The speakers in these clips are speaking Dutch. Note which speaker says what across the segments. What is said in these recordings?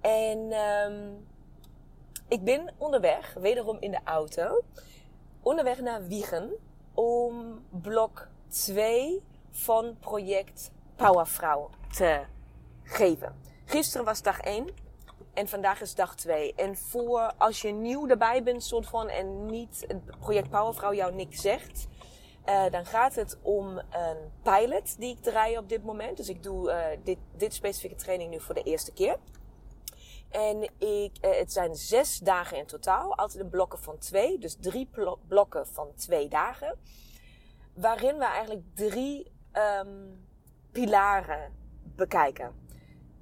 Speaker 1: En um, ik ben onderweg, wederom in de auto, onderweg naar Wiegen om blok 2 van project Powervrouw te geven. Gisteren was dag 1 en vandaag is dag 2. En voor als je nieuw erbij bent, soort van, en niet het project Powervrouw jou niks zegt, uh, dan gaat het om een pilot die ik draai op dit moment. Dus ik doe uh, dit, dit specifieke training nu voor de eerste keer. En ik, uh, het zijn zes dagen in totaal, altijd in blokken van twee. Dus drie blokken van twee dagen. Waarin we eigenlijk drie um, pilaren bekijken.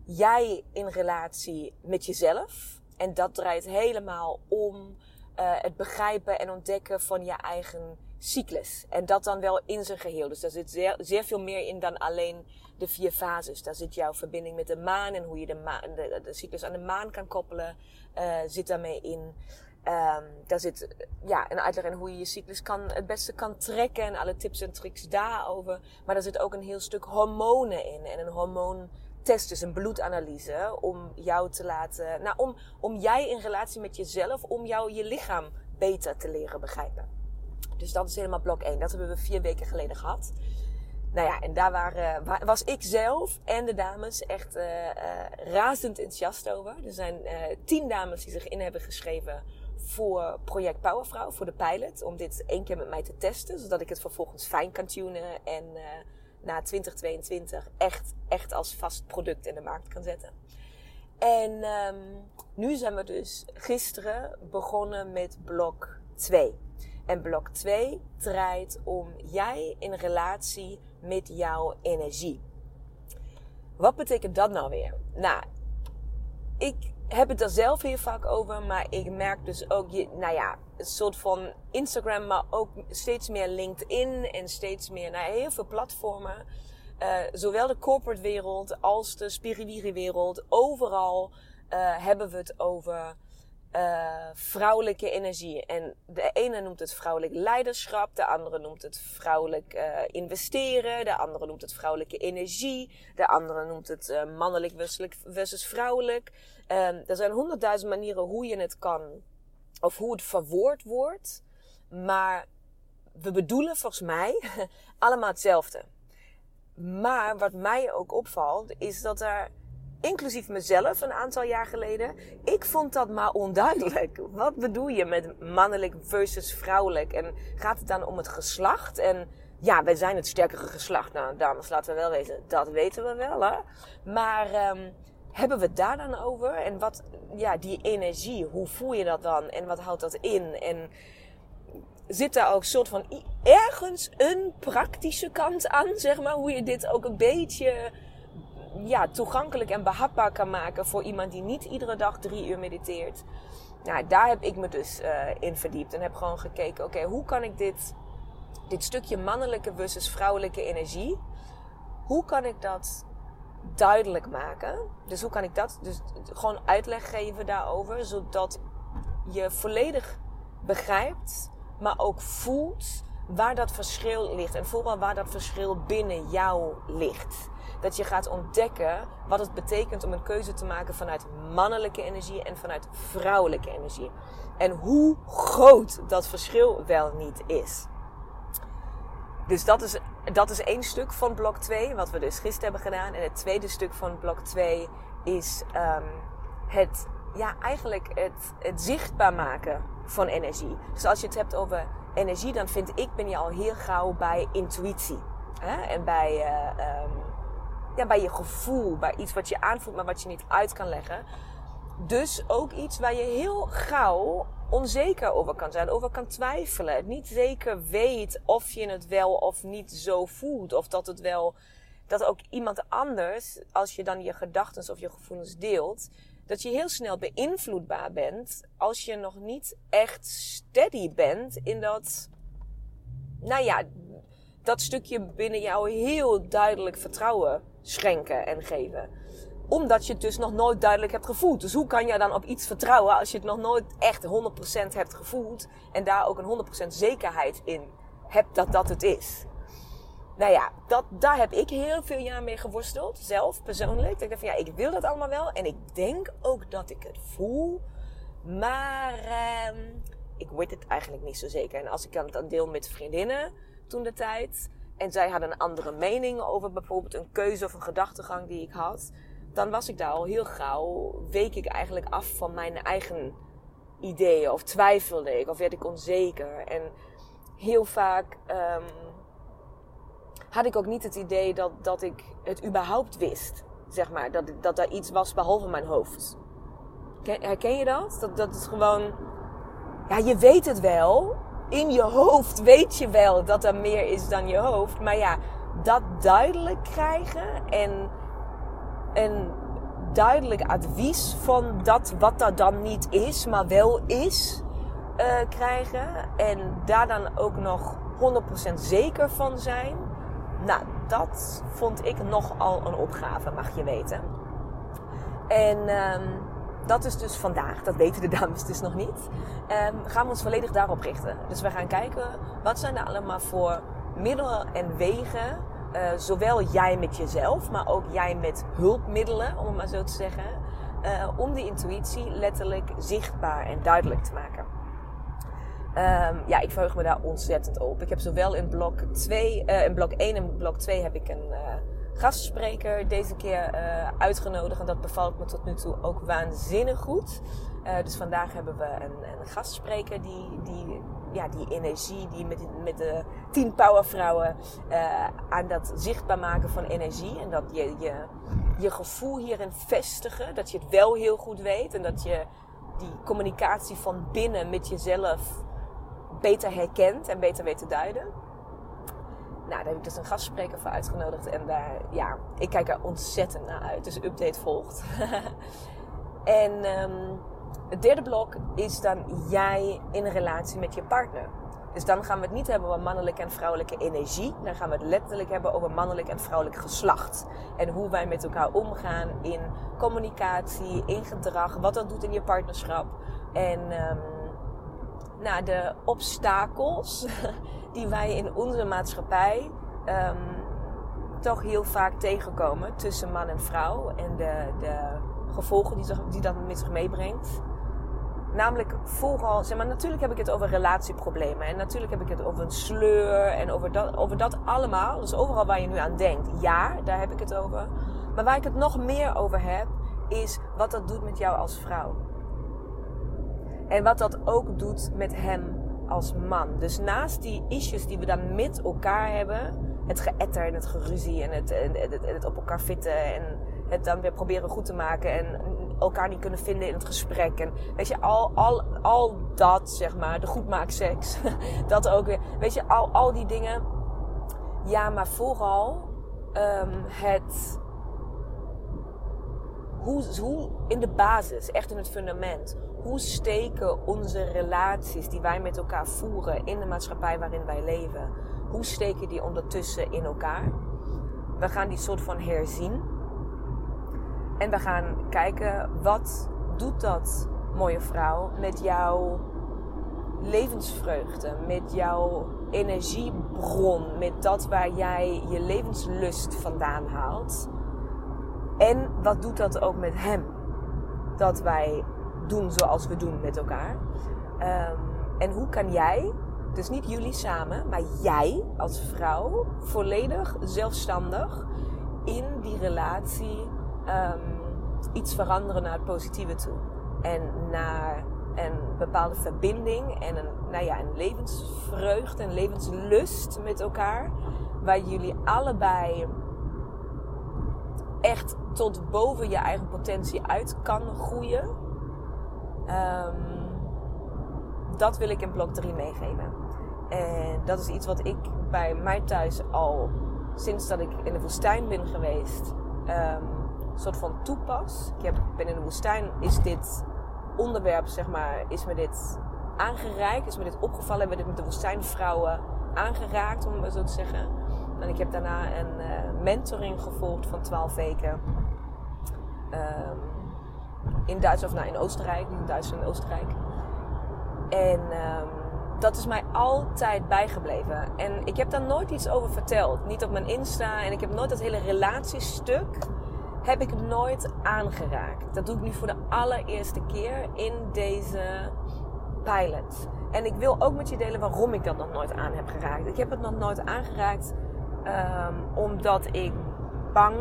Speaker 1: Jij in relatie met jezelf. En dat draait helemaal om uh, het begrijpen en ontdekken van je eigen cyclus. En dat dan wel in zijn geheel. Dus daar zit zeer, zeer veel meer in dan alleen de vier fases. Daar zit jouw verbinding met de maan en hoe je de, maan, de, cyclus aan de maan kan koppelen, uh, zit daarmee in. Um, daar zit ja, een uitleg in hoe je je cyclus kan, het beste kan trekken en alle tips en tricks daarover. Maar daar zit ook een heel stuk hormonen in en een hormoontest, dus een bloedanalyse, om jou te laten, nou, om, om jij in relatie met jezelf, om jou je lichaam beter te leren begrijpen. Dus dat is helemaal blok 1. Dat hebben we vier weken geleden gehad. Nou ja, en daar waren, was ik zelf en de dames echt uh, razend enthousiast over. Er zijn tien dames die zich in hebben geschreven voor project Powervrouw, voor de pilot. Om dit één keer met mij te testen, zodat ik het vervolgens fijn kan tunen en na 2022 echt, echt als vast product in de markt kan zetten. En um, nu zijn we dus gisteren begonnen met blok 2. En blok 2 draait om jij in relatie met jouw energie. Wat betekent dat nou weer? Nou, ik heb het er zelf heel vaak over, maar ik merk dus ook, je, nou ja, een soort van Instagram, maar ook steeds meer LinkedIn en steeds meer, nou heel veel platformen. Uh, zowel de corporate wereld als de spirituele wereld, overal uh, hebben we het over uh, vrouwelijke energie. En de ene noemt het vrouwelijk leiderschap, de andere noemt het vrouwelijk uh, investeren, de andere noemt het vrouwelijke energie, de andere noemt het uh, mannelijk versus vrouwelijk. Um, er zijn honderdduizend manieren hoe je het kan, of hoe het verwoord wordt, maar we bedoelen volgens mij allemaal hetzelfde. Maar wat mij ook opvalt, is dat er inclusief mezelf een aantal jaar geleden. Ik vond dat maar onduidelijk. Wat bedoel je met mannelijk versus vrouwelijk? En gaat het dan om het geslacht? En ja, wij zijn het sterkere geslacht. Nou, dames, laten we wel weten, dat weten we wel, hè. Maar um, hebben we het daar dan over? En wat, ja, die energie, hoe voel je dat dan? En wat houdt dat in? En zit daar ook soort van ergens een praktische kant aan, zeg maar? Hoe je dit ook een beetje ja, toegankelijk en behapbaar kan maken voor iemand die niet iedere dag drie uur mediteert. Nou, daar heb ik me dus uh, in verdiept en heb gewoon gekeken, oké, hoe kan ik dit, dit stukje mannelijke versus vrouwelijke energie, hoe kan ik dat duidelijk maken? Dus hoe kan ik dat, dus gewoon uitleg geven daarover, zodat je volledig begrijpt, maar ook voelt waar dat verschil ligt. En vooral waar dat verschil binnen jou ligt dat je gaat ontdekken wat het betekent om een keuze te maken vanuit mannelijke energie en vanuit vrouwelijke energie. En hoe groot dat verschil wel niet is. Dus dat is, dat is één stuk van blok 2, wat we dus gisteren hebben gedaan. En het tweede stuk van blok 2 is um, het ja, eigenlijk het, het zichtbaar maken van energie. Dus als je het hebt over energie, dan vind ik, ben je al heel gauw bij intuïtie. Hè? En bij, uh, um, ja, bij je gevoel, bij iets wat je aanvoelt, maar wat je niet uit kan leggen. Dus ook iets waar je heel gauw onzeker over kan zijn, over kan twijfelen. Niet zeker weet of je het wel of niet zo voelt. Of dat het wel, dat ook iemand anders, als je dan je gedachten of je gevoelens deelt, dat je heel snel beïnvloedbaar bent als je nog niet echt steady bent in dat, nou ja, dat stukje binnen jou heel duidelijk vertrouwen schenken en geven. Omdat je het dus nog nooit duidelijk hebt gevoeld. Dus hoe kan je dan op iets vertrouwen als je het nog nooit echt 100% hebt gevoeld en daar ook een 100% zekerheid in hebt dat dat het is? Nou ja, dat, daar heb ik heel veel jaar mee geworsteld. Zelf, persoonlijk. Ik dacht van ja, ik wil dat allemaal wel. En ik denk ook dat ik het voel. Maar eh, ik weet het eigenlijk niet zo zeker. En als ik dan deel met vriendinnen toen de tijd. En zij hadden een andere mening over bijvoorbeeld een keuze of een gedachtegang die ik had. Dan was ik daar al heel gauw, week ik eigenlijk af van mijn eigen ideeën. Of twijfelde ik, of werd ik onzeker. En heel vaak um, had ik ook niet het idee dat, dat ik het überhaupt wist. Zeg maar, dat, dat er iets was behalve mijn hoofd. Herken je dat? Dat, dat is gewoon. Ja, je weet het wel. In je hoofd weet je wel dat er meer is dan je hoofd. Maar ja, dat duidelijk krijgen en een duidelijk advies van dat wat er dan niet is, maar wel is, uh, krijgen. En daar dan ook nog 100% zeker van zijn nou, dat vond ik nogal een opgave, mag je weten. En um, dat is dus vandaag, dat weten de dames dus nog niet, um, gaan we ons volledig daarop richten. Dus we gaan kijken, wat zijn er allemaal voor middelen en wegen, uh, zowel jij met jezelf, maar ook jij met hulpmiddelen, om het maar zo te zeggen, uh, om die intuïtie letterlijk zichtbaar en duidelijk te maken. Um, ja, ik verheug me daar ontzettend op. Ik heb zowel in blok 2, uh, eh, in blok 1 en blok 2 heb ik een uh, gastspreker deze keer uh, uitgenodigd. En dat bevalt me tot nu toe ook waanzinnig goed. dus vandaag hebben we een, een gastspreker die, die, ja, die energie, die met, met de 10 powervrouwen aan dat zichtbaar maken van energie. En dat je, je je gevoel hierin vestigen. Dat je het wel heel goed weet. En dat je die communicatie van binnen met jezelf beter herkent en beter weet te duiden. Nou, daar heb ik dus een gastspreker voor uitgenodigd. En daar, ja, ik kijk er ontzettend naar uit. Dus update volgt. en um, het derde blok is dan jij in relatie met je partner. Dus dan gaan we het niet hebben over mannelijke en vrouwelijke energie. Dan gaan we het letterlijk hebben over mannelijk en vrouwelijk geslacht. En hoe wij met elkaar omgaan in communicatie, in gedrag, wat dat doet in je partnerschap. En um, naar de obstakels die wij in onze maatschappij um, toch heel vaak tegenkomen tussen man en vrouw en de, de gevolgen die, die dat met zich meebrengt. Namelijk vooral, zeg maar, natuurlijk heb ik het over relatieproblemen. En natuurlijk heb ik het over een sleur en over dat, over dat allemaal. Dus overal waar je nu aan denkt, ja, daar heb ik het over. Maar waar ik het nog meer over heb, is wat dat doet met jou als vrouw. En wat dat ook doet met hem als man. Dus naast die issues die we dan met elkaar hebben, het geëtter en het geruzie en het, het, het, op elkaar fitten en het dan weer proberen goed te maken en elkaar niet kunnen vinden in het gesprek. En weet je, al, al, al dat, zeg maar, de goedmaakseks, dat ook weer. Weet je, al, al die dingen. Ja, maar vooral um, het. Hoe, in de basis, echt in het fundament hoe steken onze relaties die wij met elkaar voeren in de maatschappij waarin wij leven, hoe steken die ondertussen in elkaar? We gaan die soort van herzien. En we gaan kijken wat doet dat, mooie vrouw, met jouw levensvreugde, met jouw energiebron, met dat waar jij je levenslust vandaan haalt. En wat doet dat ook met hem? Dat wij doen zoals we doen met elkaar. Um, en hoe kan jij, dus niet jullie samen, maar jij als vrouw volledig zelfstandig in die relatie um, iets veranderen naar het positieve toe? en naar een bepaalde verbinding en een, nou ja, een levensvreugde, een levenslust met elkaar. Waar jullie allebei echt tot boven je eigen potentie uit kan groeien. Um, dat wil ik in blok 3 meegeven. En dat is iets wat ik bij mij thuis al sinds dat ik in de woestijn ben geweest, um, soort van toepas. Ik heb, ben in de woestijn, is dit onderwerp, zeg maar, is me dit aangereikt, is me dit opgevallen, hebben we dit met de woestijnvrouwen aangeraakt, om het zo te zeggen. En ik heb daarna een uh, mentoring gevolgd van 12 weken. Um, in Duitsland, of nou in Oostenrijk, in Duitsland, in Oostenrijk. En um, dat is mij altijd bijgebleven. En ik heb daar nooit iets over verteld. Niet op mijn Insta. En ik heb nooit dat hele relatiestuk heb ik nooit aangeraakt. Dat doe ik nu voor de allereerste keer in deze pilot. En ik wil ook met je delen waarom ik dat nog nooit aan heb geraakt. Ik heb het nog nooit aangeraakt um, omdat ik bang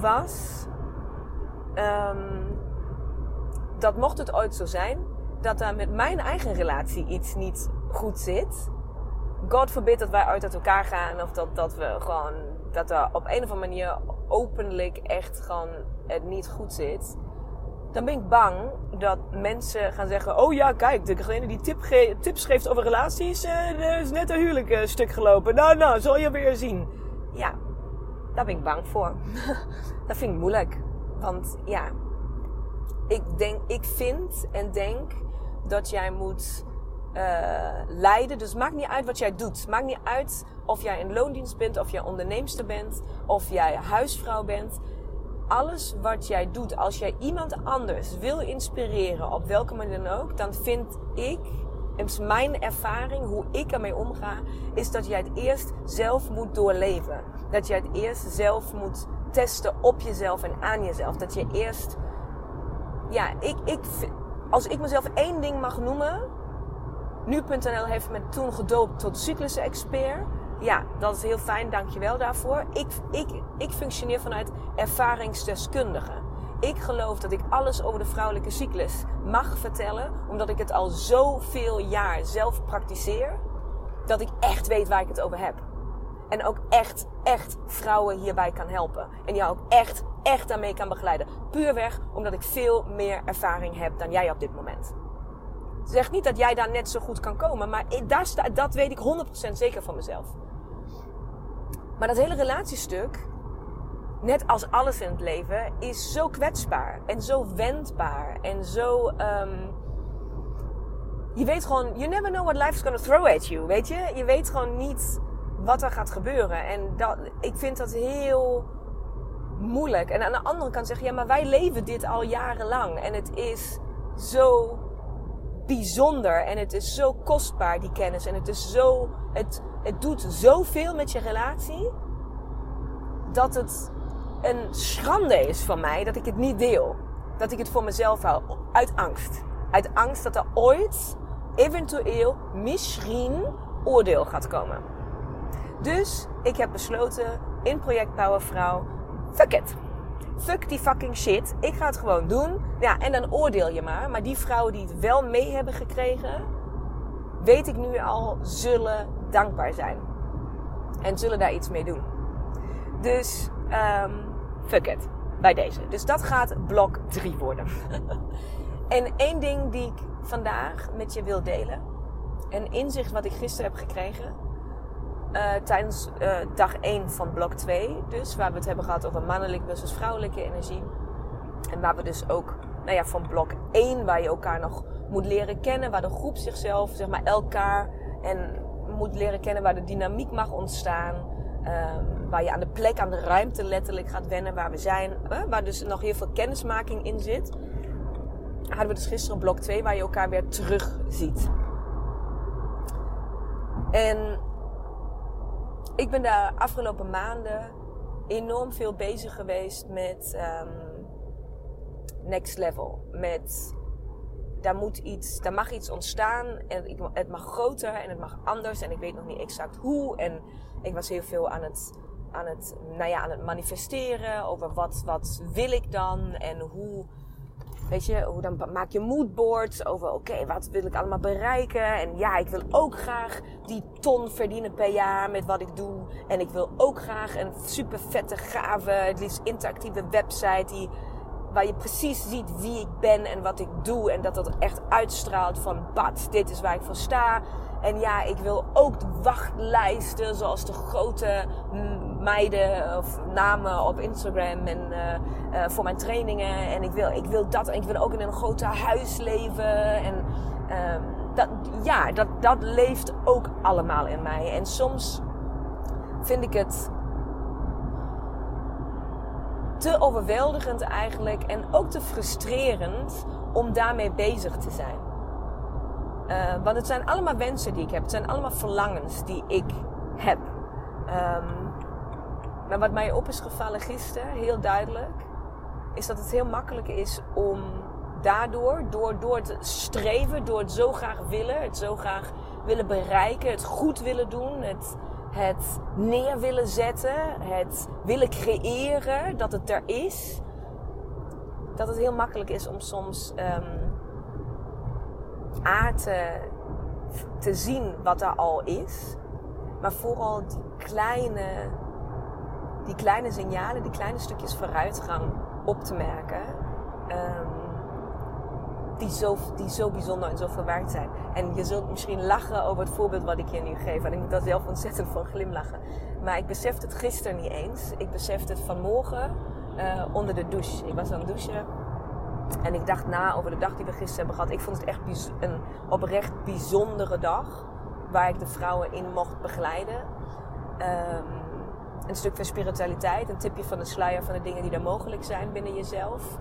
Speaker 1: was. Um, dat mocht het ooit zo zijn, dat er met mijn eigen relatie iets niet goed zit. God forbid dat wij uit elkaar gaan of dat, dat we gewoon, dat er op een of andere manier openlijk echt gewoon het niet goed zit. Dan ben ik bang dat mensen gaan zeggen: Oh ja, kijk, degene die tips geeft over relaties, uh, is net een huwelijk stuk gelopen. Nou, nou, zal je weer zien. Ja, daar ben ik bang voor. dat vind ik moeilijk. Want ja, ik, denk, ik vind en denk dat jij moet uh, leiden. Dus maakt niet uit wat jij doet. Maakt niet uit of jij in loondienst bent, of jij onderneemster bent, of jij huisvrouw bent. Alles wat jij doet, als jij iemand anders wil inspireren, op welke manier dan ook, dan vind ik, is mijn ervaring, hoe ik ermee omga, is dat jij het eerst zelf moet doorleven. Dat jij het eerst zelf moet testen op jezelf en aan jezelf. Dat je eerst, ja, ik, ik, als ik mezelf één ding mag noemen. Nu.nl heeft me toen gedoopt tot cyclus-expert. Ja, dat is heel fijn, dankjewel daarvoor. Ik, ik, ik functioneer vanuit ervaringsdeskundige. Ik geloof dat ik alles over de vrouwelijke cyclus mag vertellen, omdat ik het al zoveel jaar zelf praktiseer, dat ik echt weet waar ik het over heb. En ook echt, echt vrouwen hierbij kan helpen. En jou ook echt, echt daarmee kan begeleiden. Puurweg omdat ik veel meer ervaring heb dan jij op dit moment. Zeg niet dat jij daar net zo goed kan komen, maar dat weet ik 100% zeker van mezelf. Maar dat hele relatiestuk, net als alles in het leven, is zo kwetsbaar en zo wendbaar en zo. Um, je weet gewoon, you never know what life is gonna throw at you, weet je? Je weet gewoon niet wat er gaat gebeuren. En dat, ik vind dat heel moeilijk. En aan de andere kant zeg je, ja, maar wij leven dit al jarenlang. En het is zo bijzonder en het is zo kostbaar, die kennis. En het is zo, het, het doet zoveel met je relatie. Dat het een schande is van mij dat ik het niet deel. Dat ik het voor mezelf hou. Uit angst. Uit angst dat er ooit, eventueel, misschien oordeel gaat komen. Dus ik heb besloten in Project Powervrouw, fuck it. Fuck die fucking shit. Ik ga het gewoon doen. Ja, en dan oordeel je maar. Maar die vrouwen die het wel mee hebben gekregen, weet ik nu al, zullen dankbaar zijn. En zullen daar iets mee doen. Dus, um, fuck it. Bij deze. Dus dat gaat blok 3 worden. en één ding die ik vandaag met je wil delen. Een inzicht wat ik gisteren heb gekregen uh, tijdens uh, dag 1 van blok 2. Dus waar we het hebben gehad over mannelijk versus vrouwelijke energie. En waar we dus ook, nou ja, van blok 1, waar je elkaar nog moet leren kennen. Waar de groep zichzelf, zeg maar, elkaar en moet leren kennen. Waar de dynamiek mag ontstaan. Um, waar je aan de plek, aan de ruimte letterlijk gaat wennen waar we zijn. Waar dus nog heel veel kennismaking in zit. Hadden we dus gisteren blok 2, waar je elkaar weer terug ziet. En ik ben de afgelopen maanden enorm veel bezig geweest met um, next level. Met daar moet iets, daar mag iets ontstaan en het mag groter en het mag anders en ik weet nog niet exact hoe. En ik was heel veel aan het, aan het, nou ja, aan het manifesteren over wat, wat wil ik dan en hoe, weet je, hoe dan maak je moodboards over, oké, wat wil ik allemaal bereiken? En ja, ik wil ook graag die ton verdienen per jaar met wat ik doe. En ik wil ook graag een super vette, gave, het liefst interactieve website die waar je precies ziet wie ik ben en wat ik doe. En dat dat echt uitstraalt van, bad, dit is waar ik voor sta. En ja, ik wil ook de wachtlijsten, zoals de grote meiden of namen op Instagram en uh, uh, voor mijn trainingen. En ik wil, ik wil dat. En ik wil ook in een grote huis leven. En uh, dat, ja, dat, dat leeft ook allemaal in mij. En soms vind ik het te overweldigend eigenlijk en ook te frustrerend om daarmee bezig te zijn. Uh, want het zijn allemaal wensen die ik heb. Het zijn allemaal verlangens die ik heb. Um, maar wat mij op is gevallen gisteren, heel duidelijk, is dat het heel makkelijk is om daardoor, door, door het streven, door het zo graag willen, het zo graag willen bereiken, het goed willen doen, het, het neer willen zetten, het willen creëren, dat het er is. Dat het heel makkelijk is om soms um, A te, te zien wat er al is, maar vooral die kleine, die kleine signalen, die kleine stukjes vooruitgang op te merken. Um, die zo, die zo bijzonder en zo verwerkt zijn. En je zult misschien lachen over het voorbeeld wat ik je nu geef. En ik moet daar zelf ontzettend van glimlachen. Maar ik besefte het gisteren niet eens. Ik besefte het vanmorgen uh, onder de douche. Ik was aan het douchen. En ik dacht na over de dag die we gisteren hebben gehad. Ik vond het echt een oprecht bijzondere dag. Waar ik de vrouwen in mocht begeleiden. Um, een stuk van spiritualiteit. Een tipje van de sluier van de dingen die er mogelijk zijn binnen jezelf.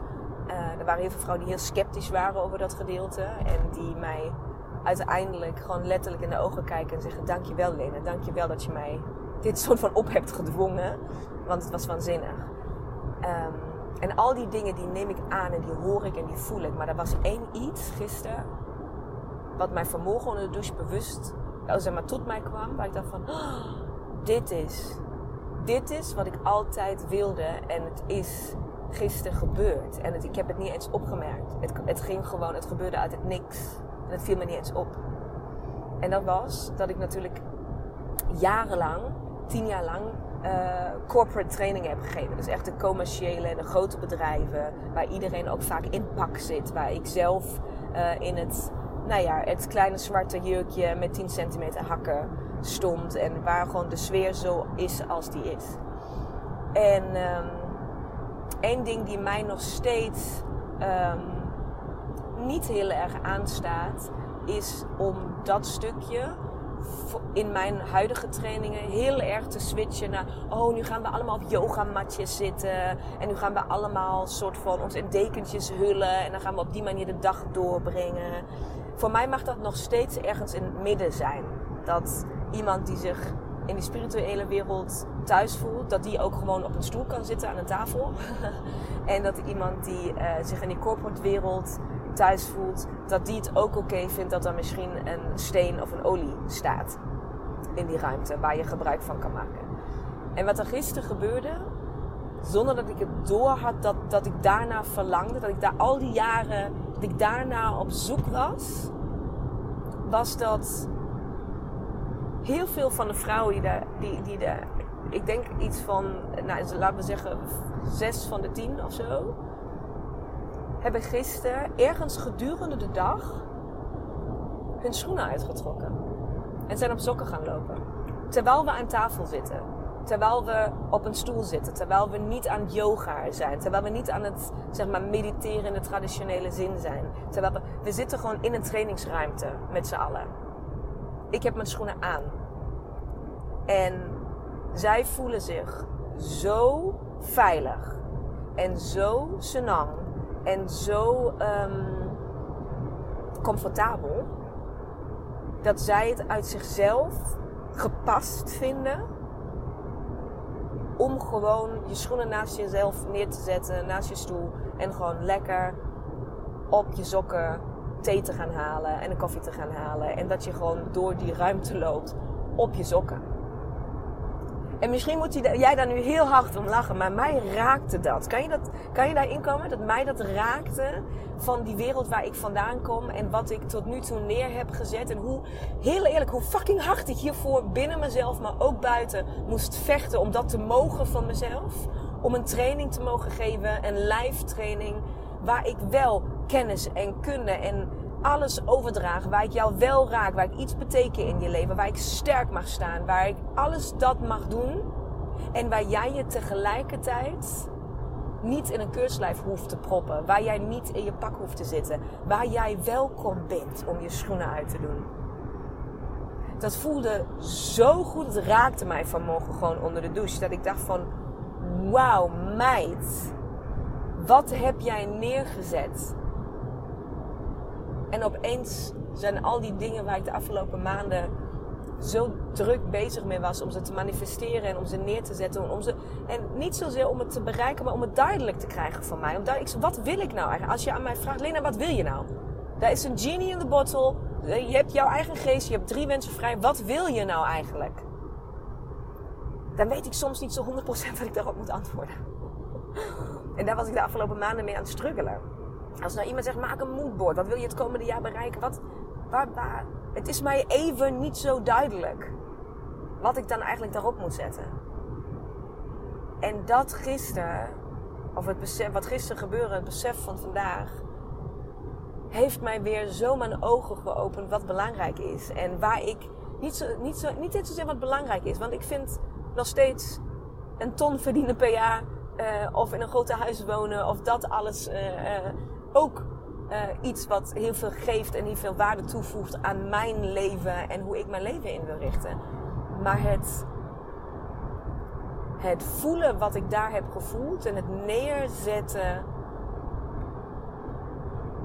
Speaker 1: Uh, er waren heel veel vrouwen die heel sceptisch waren over dat gedeelte. En die mij uiteindelijk gewoon letterlijk in de ogen kijken en zeggen: Dankjewel, Lena. Dankjewel dat je mij dit soort van op hebt gedwongen. Want het was waanzinnig. Um, en al die dingen die neem ik aan en die hoor ik en die voel ik. Maar er was één iets gisteren. Wat mij vanmorgen onder de douche bewust zeg maar, tot mij kwam. Waar ik dacht van, oh, dit is. Dit is wat ik altijd wilde. En het is gisteren gebeurd. En ik heb het niet eens opgemerkt. Het, het ging gewoon, het gebeurde uit het niks. En het viel me niet eens op. En dat was dat ik natuurlijk jarenlang, tien jaar lang, uh, corporate training heb gegeven. Dus echt de commerciële en de grote bedrijven. Waar iedereen ook vaak in pak zit. Waar ik zelf uh, in het, nou ja, het kleine zwarte jurkje met 10 centimeter hakken stond. En waar gewoon de sfeer zo is als die is. En um, één ding die mij nog steeds um, niet heel erg aanstaat, is om dat stukje in mijn huidige trainingen heel erg te switchen naar... oh, nu gaan we allemaal op yogamatjes zitten... en nu gaan we allemaal soort van ons in dekentjes hullen... en dan gaan we op die manier de dag doorbrengen. Voor mij mag dat nog steeds ergens in het midden zijn. Dat iemand die zich in die spirituele wereld thuis voelt, dat die ook gewoon op een stoel kan zitten aan een tafel. en dat iemand die uh, zich in die corporate wereld thuis voelt, dat die het ook oké vindt dat er misschien een steen of een olie staat in die ruimte waar je gebruik van kan maken. En wat er gisteren gebeurde, zonder dat ik het door had dat, dat ik daarna verlangde, dat ik daar al die jaren, dat ik daarna op zoek was, was dat heel veel van de vrouwen die daar, die, die ik denk iets van, nou, laten we zeggen, zes van de tien of zo, hebben gisteren ergens gedurende de dag hun schoenen uitgetrokken. En zijn op sokken gaan lopen. Terwijl we aan tafel zitten. Terwijl we op een stoel zitten. Terwijl we niet aan yoga zijn. Terwijl we niet aan het zeg maar, mediteren in de traditionele zin zijn. Terwijl we, we zitten gewoon in een trainingsruimte met z'n allen. Ik heb mijn schoenen aan. En zij voelen zich zo veilig. En zo senang en zo um, comfortabel dat zij het uit zichzelf gepast vinden om gewoon je schoenen naast jezelf neer te zetten, naast je stoel en gewoon lekker op je sokken thee te gaan halen en een koffie te gaan halen en dat je gewoon door die ruimte loopt op je sokken. En misschien moet jij daar nu heel hard om lachen, maar mij raakte dat. Kan je, dat, kan je daarin komen? Dat mij dat raakte van die wereld waar ik vandaan kom en wat ik tot nu toe neer heb gezet. En hoe, heel eerlijk, hoe fucking hard ik hiervoor binnen mezelf, maar ook buiten moest vechten om dat te mogen van mezelf. Om een training te mogen geven, een live training, waar ik wel kennis en kunde en alles overdragen. Waar ik jou wel raak. Waar ik iets beteken in je leven. Waar ik sterk mag staan. Waar ik alles dat mag doen. En waar jij je tegelijkertijd niet in een keurslijf hoeft te proppen. Waar jij niet in je pak hoeft te zitten. Waar jij welkom bent om je schoenen uit te doen. Dat voelde zo goed. Het raakte mij vanmorgen gewoon onder de douche. Dat ik dacht van... Wauw, meid. Wat heb jij neergezet? En opeens zijn al die dingen waar ik de afgelopen maanden zo druk bezig mee was om ze te manifesteren en om ze neer te zetten. Om ze, en niet zozeer om het te bereiken, maar om het duidelijk te krijgen van mij. Wat wil ik nou eigenlijk? Als je aan mij vraagt, Lena, wat wil je nou? Daar is een genie in de bottle. Je hebt jouw eigen geest, je hebt drie wensen vrij. Wat wil je nou eigenlijk? Dan weet ik soms niet zo 100% wat ik daarop moet antwoorden. En daar was ik de afgelopen maanden mee aan het struggelen. Als nou iemand zegt, maak een moodboard. Wat wil je het komende jaar bereiken? Wat, waar, waar? Het is mij even niet zo duidelijk. Wat ik dan eigenlijk daarop moet zetten. En dat gisteren, of het besef, wat gisteren gebeurde, het besef van vandaag, heeft mij weer zo mijn ogen geopend wat belangrijk is. En waar ik niet, zo, niet, zo, niet eens zozeer wat belangrijk is. Want ik vind nog steeds een ton verdienen per jaar. Uh, of in een grote huis wonen. Of dat alles. Uh, uh, ook uh, iets wat heel veel geeft en heel veel waarde toevoegt aan mijn leven en hoe ik mijn leven in wil richten. Maar het, het voelen wat ik daar heb gevoeld en het neerzetten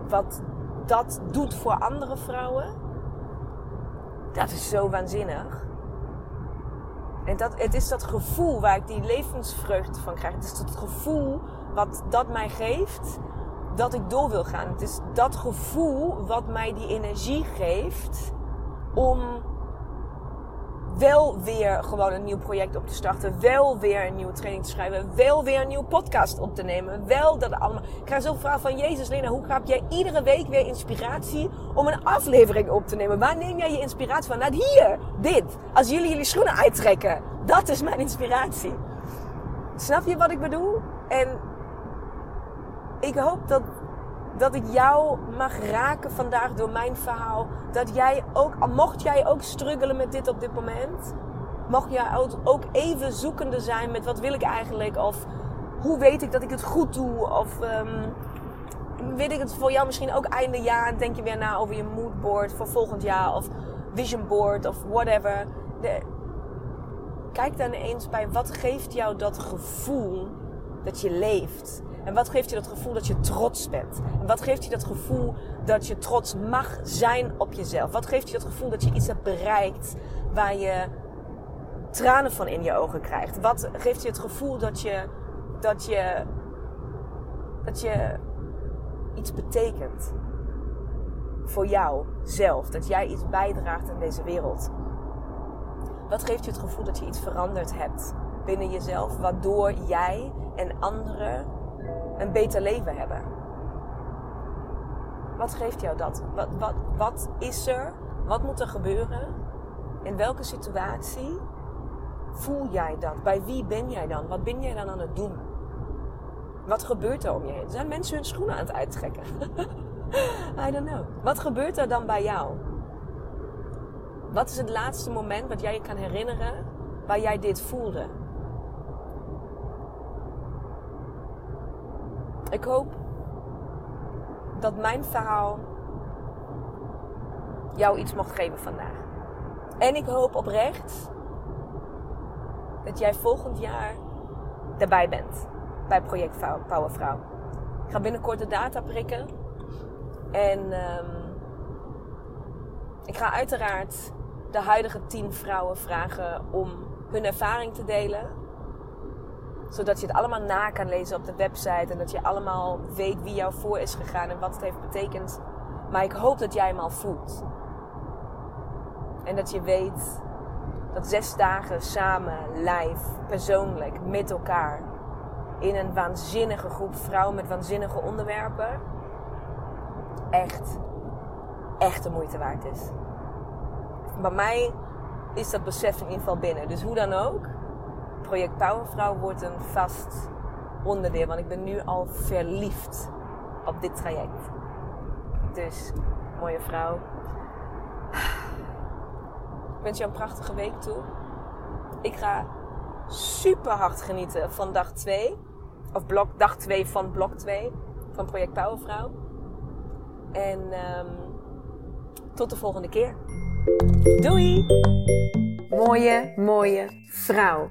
Speaker 1: wat dat doet voor andere vrouwen, dat is zo waanzinnig. En dat, het is dat gevoel waar ik die levensvreugde van krijg. Het is dat gevoel wat dat mij geeft dat ik door wil gaan. Het is dat gevoel wat mij die energie geeft om wel weer gewoon een nieuw project op te starten. Wel weer een nieuwe training te schrijven. Wel weer een nieuwe podcast op te nemen. Wel dat allemaal. Ik krijg zo vraag van Jezus, Lena, hoe heb jij iedere week weer inspiratie om een aflevering op te nemen? Waar neem jij je inspiratie van? Nou, hier, dit. Als jullie jullie schoenen uittrekken. Dat is mijn inspiratie. Snap je wat ik bedoel? En ik hoop dat, dat ik jou mag raken vandaag door mijn verhaal. Dat jij ook, mocht jij ook struggelen met dit op dit moment, mocht jij ook even zoekende zijn met wat wil ik eigenlijk of hoe weet ik dat ik het goed doe of um, weet ik het voor jou misschien ook einde jaar denk je weer na over je moodboard voor volgend jaar of vision board of whatever. Kijk dan eens bij wat geeft jou dat gevoel dat je leeft. En wat geeft je dat gevoel dat je trots bent? En wat geeft je dat gevoel dat je trots mag zijn op jezelf? Wat geeft je dat gevoel dat je iets hebt bereikt waar je tranen van in je ogen krijgt? Wat geeft je het gevoel dat je, dat je, dat je iets betekent voor jou zelf? Dat jij iets bijdraagt in deze wereld? Wat geeft je het gevoel dat je iets veranderd hebt binnen jezelf, waardoor jij en anderen een beter leven hebben. Wat geeft jou dat? Wat, wat, wat is er? Wat moet er gebeuren? In welke situatie voel jij dat? Bij wie ben jij dan? Wat ben jij dan aan het doen? Wat gebeurt er om je heen? Zijn mensen hun schoenen aan het uittrekken? I don't know. Wat gebeurt er dan bij jou? Wat is het laatste moment wat jij je kan herinneren waar jij dit voelde? Ik hoop dat mijn verhaal jou iets mocht geven vandaag. En ik hoop oprecht dat jij volgend jaar erbij bent bij Project Powervrouw. Ik ga binnenkort de data prikken. En um, ik ga uiteraard de huidige tien vrouwen vragen om hun ervaring te delen zodat je het allemaal na kan lezen op de website. En dat je allemaal weet wie jou voor is gegaan en wat het heeft betekend. Maar ik hoop dat jij hem al voelt. En dat je weet dat zes dagen samen, live, persoonlijk, met elkaar. In een waanzinnige groep vrouwen met waanzinnige onderwerpen. Echt, echt de moeite waard is. Bij mij is dat besef in ieder geval binnen. Dus hoe dan ook, project Powervrouw wordt een vast onderdeel. Want ik ben nu al verliefd op dit traject. Dus, mooie vrouw. Ik wens je een prachtige week toe. Ik ga super hard genieten van dag 2. Of blok, dag 2 van blok 2 van Project Powervrouw. En um, tot de volgende keer. Doei! Mooie, mooie vrouw.